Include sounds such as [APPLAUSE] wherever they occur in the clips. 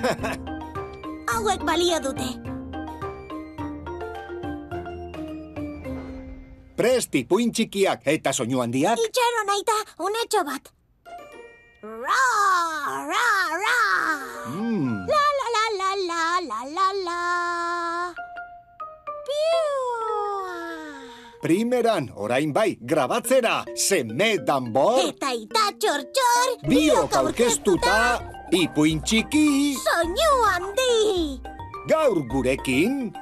[LAUGHS] Hauek balio dute. Presti, puin txikiak eta soinu handiak. Itxaron aita, unetxo bat. Ra, ra, ra. Mm, La, la, la, la, la, la, la, la. Piu. primeran, orain bai, grabatzera, seme danbor, Eta ita txor, txor. biok aurkeztuta, ipuin txiki, Soinu handi. gaur gurekin,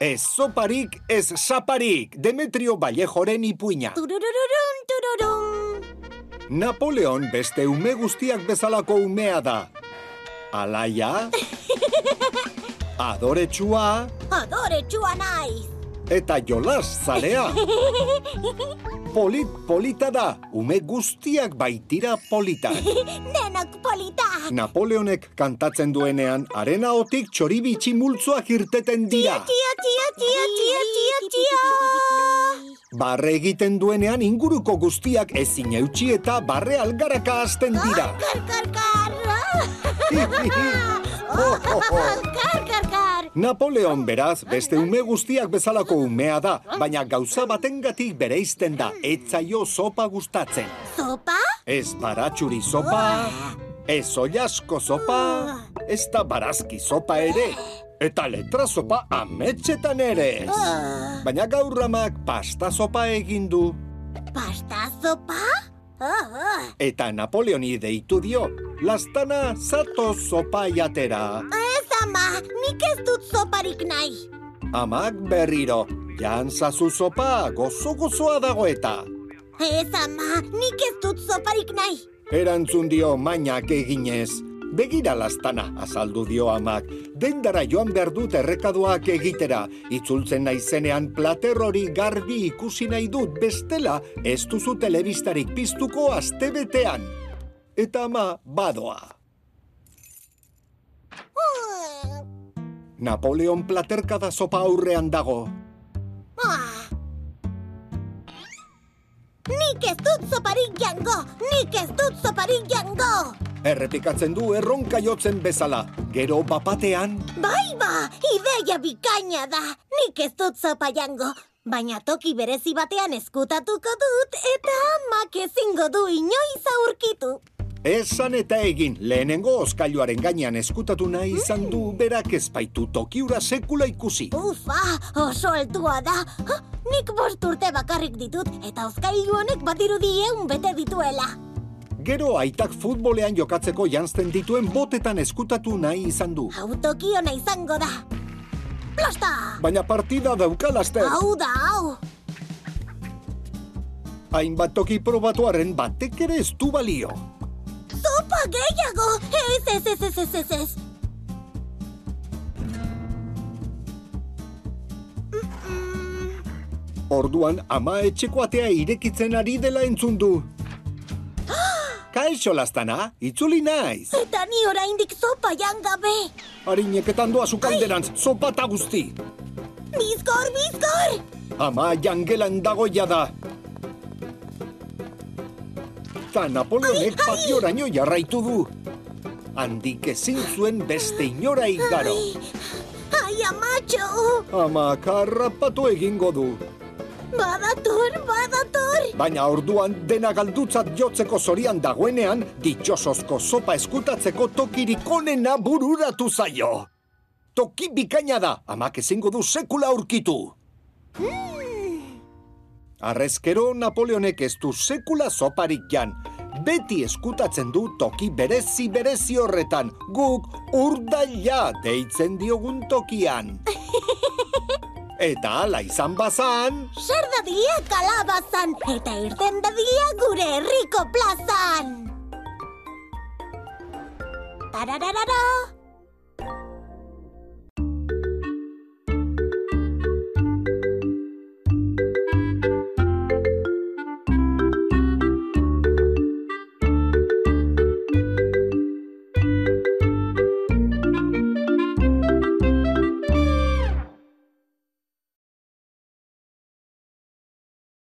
ez soparik, ez saparik, Demetrio Vallejoren ipuina. Tururururum, tururum. Napoleon beste ume guztiak bezalako umea da. Alaia, adoretsua Adore txua naiz. Eta jolas zalea. Polit polita da, ume guztiak baitira polita. Denok politak. Napoleonek kantatzen duenean, arena otik txoribitxi multzoak irteten dira. Tia, tia, tia, tia, tia, tia. Barre egiten duenean inguruko guztiak ezin eutxi eta barre algaraka hasten dira. Kar, kar, kar. [LAUGHS] Kar, kar, kar. Napoleon beraz beste ume guztiak bezalako umea da, baina gauza batengatik bereizten da, etzaio sopa gustatzen. Sopa? Ez baratxuri sopa, ez oiasko sopa, ez da barazki sopa ere, eta letra sopa ametxetan ere ez. Ah, Baina gaur amak pasta sopa egin du, Pasta sopa? Ah, ah. eta Napoleoni deitu dio, lastana zato sopa jatera. Ez ama, nik ez dut soparik nahi. Amak berriro, jantzazu sopa, gozo-gozoa dago eta. Ez ama, nik ez dut soparik nahi. Erantzun dio mainak eginez. Begira lastana, azaldu dio amak. Dendara joan behar dut errekaduak egitera. Itzultzen naizenean plater hori garbi ikusi nahi dut bestela ez duzu telebistarik piztuko astebetean. Eta ama badoa. Napoleon platerkada sopa aurrean dago. Nik ez dut soparik jango! Nik ez dut soparik jango! Errepikatzen du erronka jotzen bezala. Gero bapatean, Bai ba, ideia bikaina da. Nik ez dut sopa jango. Baina toki berezi batean eskutatuko dut eta amak ezingo du inoiz aurkitu. Esan eta egin, lehenengo oskailuaren gainean eskutatu nahi izan du berak ezpaitu tokiura sekula ikusi. Ufa, oso altua da. Ha, nik bost urte bakarrik ditut eta oskailu honek badirudi eun bete dituela. Gero aitak futbolean jokatzeko jantzten dituen botetan eskutatu nahi izan du. Hau toki ona izango da. Plasta! Baina partida dauka laster. Hau da, hau! Hainbat toki probatuaren batek ere ez du balio. Sopa gehiago! Ez, ez, ez, ez, ez, ez, ez. Orduan ama etxeko atea irekitzen ari dela entzun du. Kaixo lastana, itzuli naiz. Eta ni oraindik sopa jangabe. Harineketan doa sukalderantz, sopa eta guzti. Bizkor, bizkor! Ama jangelan dagoia da. Ta Napoleonek patioraino jarraitu du. Handik ezin zuen beste inora igaro. Ai, amatxo! Ama karrapatu egingo du. Badator, badator! Baina orduan dena galdutzat jotzeko zorian dagoenean, ditxosozko sopa eskutatzeko tokirik onena bururatu zaio. Toki bikaina da, amak ezingo du sekula aurkitu. Arrezkero Napoleonek ez du sekula soparik jan. Beti eskutatzen du toki berezi berezi horretan, guk urdaila deitzen diogun tokian. [LAUGHS] Eta ala izan bazan, Zer dadia kalabazan eta irten dadia gure herriko plazan! Tarararara!